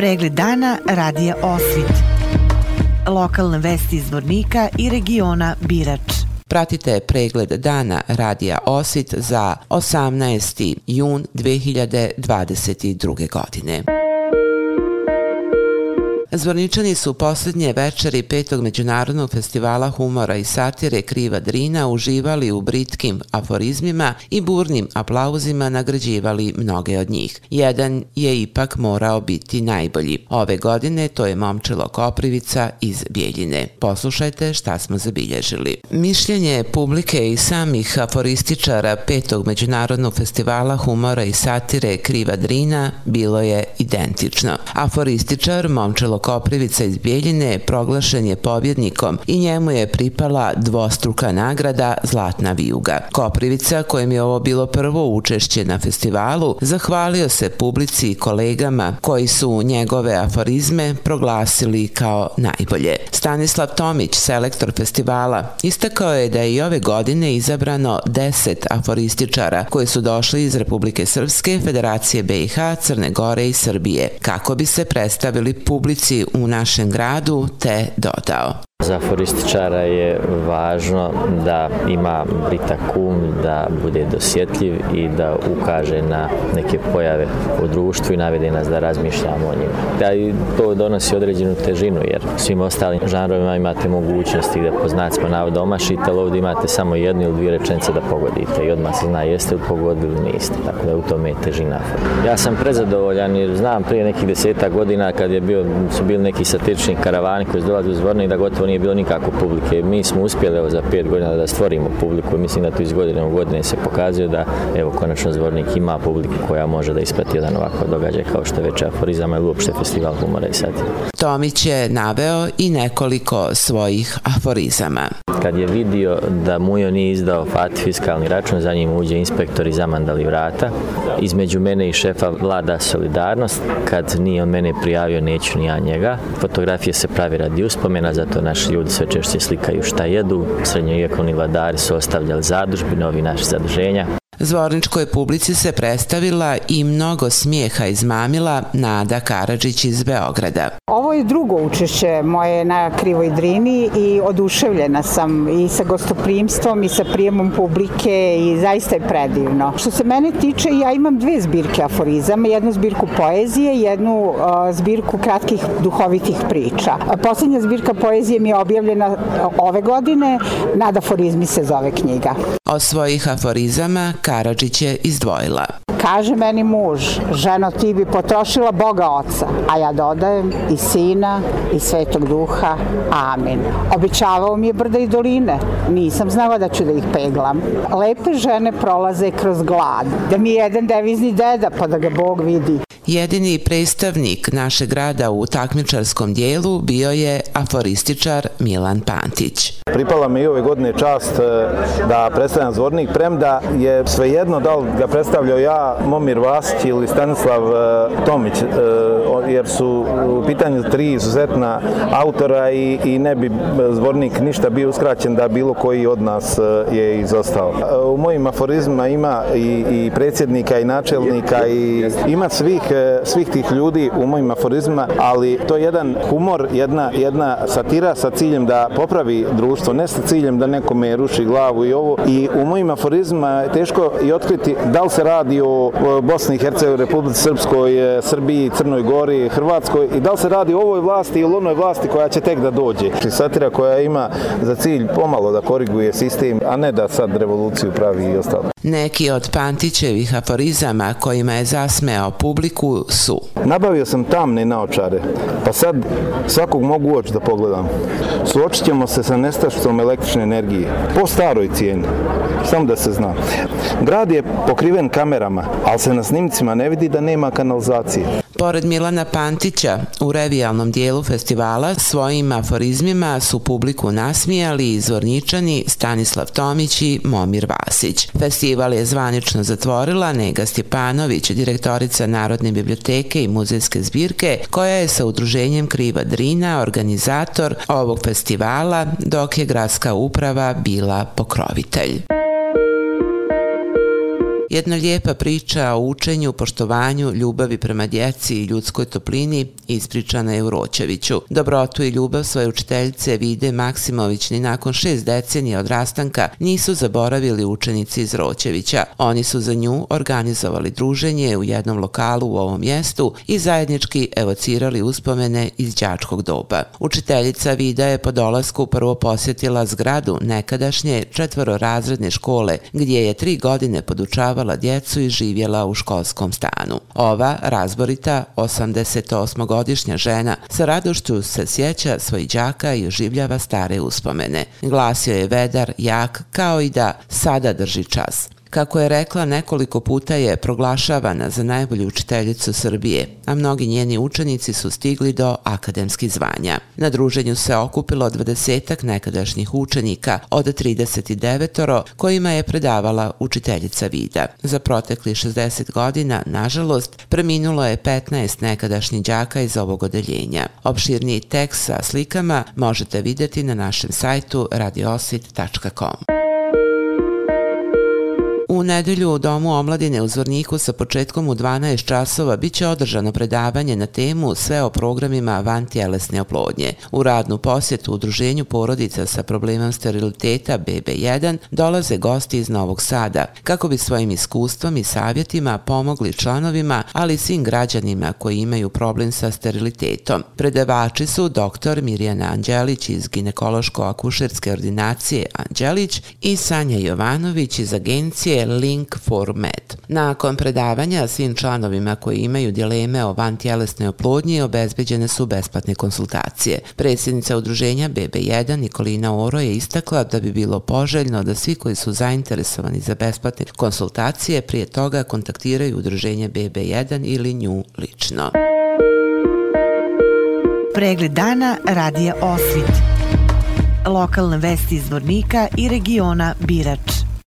pregled dana radija Osvit. Lokalne vesti iz Vornika i regiona Birač. Pratite pregled dana radija Osvit za 18. jun 2022. godine. Zvorničani su posljednje večeri petog međunarodnog festivala humora i satire Kriva Drina uživali u britkim aforizmima i burnim aplauzima nagrađivali mnoge od njih. Jedan je ipak morao biti najbolji. Ove godine to je Momčilo Koprivica iz Bijeljine. Poslušajte šta smo zabilježili. Mišljenje publike i samih aforističara petog međunarodnog festivala humora i satire Kriva Drina bilo je identično. Aforističar Momčilo Koprivica iz Bijeljine proglašen je pobjednikom i njemu je pripala dvostruka nagrada Zlatna vijuga. Koprivica, kojem je ovo bilo prvo učešće na festivalu, zahvalio se publici i kolegama koji su njegove aforizme proglasili kao najbolje. Stanislav Tomić, selektor festivala, istakao je da je i ove godine izabrano 10 aforističara koji su došli iz Republike Srpske, Federacije BiH, Crne Gore i Srbije, kako bi se predstavili publici ulici u našem gradu te dodao. Za forističara je važno da ima britak kum, da bude dosjetljiv i da ukaže na neke pojave u društvu i navede nas da razmišljamo o njima. Da i to donosi određenu težinu jer svim ostalim žanrovima imate mogućnosti da po znacima navoda omašite, ali ovdje imate samo jednu ili dvije rečence da pogodite i odmah se zna jeste li pogodili ili niste. Tako da u tome je težina. Ja sam prezadovoljan jer znam prije nekih deseta godina kad je bio, su bili neki satirični karavani koji su dolazili u zvorni da gotovo nije bilo nikako publike. Mi smo uspjeli evo, za pet godina da stvorimo publiku i mislim da to iz godine u godine se pokazuje da evo konačno zvornik ima publiku koja može da isprati jedan ovakav događaj kao što je već aforizama ili uopšte festival humora i sad. Tomić je naveo i nekoliko svojih aforizama. Kad je vidio da Mujo nije izdao fat fiskalni račun, za njim uđe inspektor i zamandali vrata. Između mene i šefa vlada solidarnost. Kad nije on mene prijavio, neću ni ja njega. Fotografije se pravi radi uspomena, zato naši ljudi sve češće slikaju šta jedu. srednjovjekovni vladari su ostavljali zadužbi, novi naši zaduženja. Zvorničkoj publici se predstavila i mnogo smijeha izmamila Nada Karadžić iz Beograda. Ovo je drugo učešće moje na Krivoj Drini i oduševljena sam i sa gostoprimstvom i sa prijemom publike i zaista je predivno. Što se mene tiče, ja imam dve zbirke aforizama, jednu zbirku poezije i jednu uh, zbirku kratkih duhovitih priča. Posljednja zbirka poezije mi je objavljena ove godine, Nada aforizmi se zove knjiga. Od svojih aforizama Karadžić je izdvojila. Kaže meni muž, ženo ti bi potrošila Boga Oca, a ja dodajem i Sina i Svetog Duha. Amin. Običavao mi je brda i doline. Nisam znala da ću da ih peglam. Lepe žene prolaze kroz glad. Da mi je jedan devizni deda pa da ga Bog vidi. Jedini predstavnik našeg grada u takmičarskom dijelu bio je aforističar Milan Pantić. Pripala mi i ove godine čast e, da predstavljam zvornik, premda je svejedno da li ga predstavljao ja, Momir Vasić ili Stanislav e, Tomić, e, jer su u pitanju tri izuzetna autora i, i ne bi zvornik ništa bio uskraćen da bilo koji od nas je izostao. U mojim aforizmima ima i, i predsjednika i načelnika i ima svih svih tih ljudi u mojim aforizmima, ali to je jedan humor, jedna, jedna satira sa ciljem da popravi društvo, ne sa ciljem da nekome ruši glavu i ovo. I u mojim aforizmima je teško i otkriti da li se radi o Bosni i Hercegovini, Republici Srpskoj, e, Srbiji, Crnoj Gori, Hrvatskoj i da li se radi o ovoj vlasti ili onoj vlasti koja će tek da dođe. Znači, satira koja ima za cilj pomalo da koriguje sistem, a ne da sad revoluciju pravi i ostalo. Neki od Pantićevih aforizama kojima je zasmeo publiku su. Nabavio sam tamne naočare, pa sad svakog mogu oči da pogledam. Suočit ćemo se sa nestaštom električne energije, po staroj cijeni, samo da se zna. Grad je pokriven kamerama, ali se na snimcima ne vidi da nema kanalizacije. Pored Milana Pantića, u revijalnom dijelu festivala svojim aforizmima su publiku nasmijali izvorničani Stanislav Tomić i Momir Vasić. Festival je zvanično zatvorila Nega Stjepanović, direktorica Narodne biblioteke i muzejske zbirke, koja je sa udruženjem Kriva Drina organizator ovog festivala, dok je gradska uprava bila pokrovitelj. Jedna lijepa priča o učenju, poštovanju, ljubavi prema djeci i ljudskoj toplini ispričana je u Roćeviću. Dobrotu i ljubav svoje učiteljice Vide Maksimović ni nakon šest decenija od rastanka nisu zaboravili učenici iz Roćevića. Oni su za nju organizovali druženje u jednom lokalu u ovom mjestu i zajednički evocirali uspomene iz đačkog doba. Učiteljica Vida je po dolasku prvo posjetila zgradu nekadašnje četvororazredne škole gdje je tri godine podučavala djecu i živjela u školskom stanu. Ova razborita 88-godišnja žena sa radošću se sjeća svoj đaka i oživljava stare uspomene. Glasio je vedar, jak, kao i da sada drži čas. Kako je rekla, nekoliko puta je proglašavana za najbolju učiteljicu Srbije, a mnogi njeni učenici su stigli do akademskih zvanja. Na druženju se okupilo dvadesetak nekadašnjih učenika od 39-oro kojima je predavala učiteljica Vida. Za protekli 60 godina, nažalost, preminulo je 15 nekadašnjih đaka iz ovog odeljenja. Opširniji tekst sa slikama možete vidjeti na našem sajtu radiosvit.com. U nedelju u Domu omladine u Zvorniku sa početkom u 12 časova biće održano predavanje na temu sve o programima vantijelesne oplodnje. U radnu posjetu udruženju porodica sa problemom steriliteta BB1 dolaze gosti iz Novog Sada kako bi svojim iskustvom i savjetima pomogli članovima, ali i svim građanima koji imaju problem sa sterilitetom. Predavači su dr. Mirjana Anđelić iz ginekološko-akušerske ordinacije Anđelić i Sanja Jovanović iz agencije Link for Med. Nakon predavanja svim članovima koji imaju dileme o vantjelesnoj oplodnji obezbeđene su besplatne konsultacije. Predsjednica udruženja BB1 Nikolina Oro je istakla da bi bilo poželjno da svi koji su zainteresovani za besplatne konsultacije prije toga kontaktiraju udruženje BB1 ili nju lično. Pregled dana radija Osvit. Lokalne vesti iz Vornika i regiona Birač.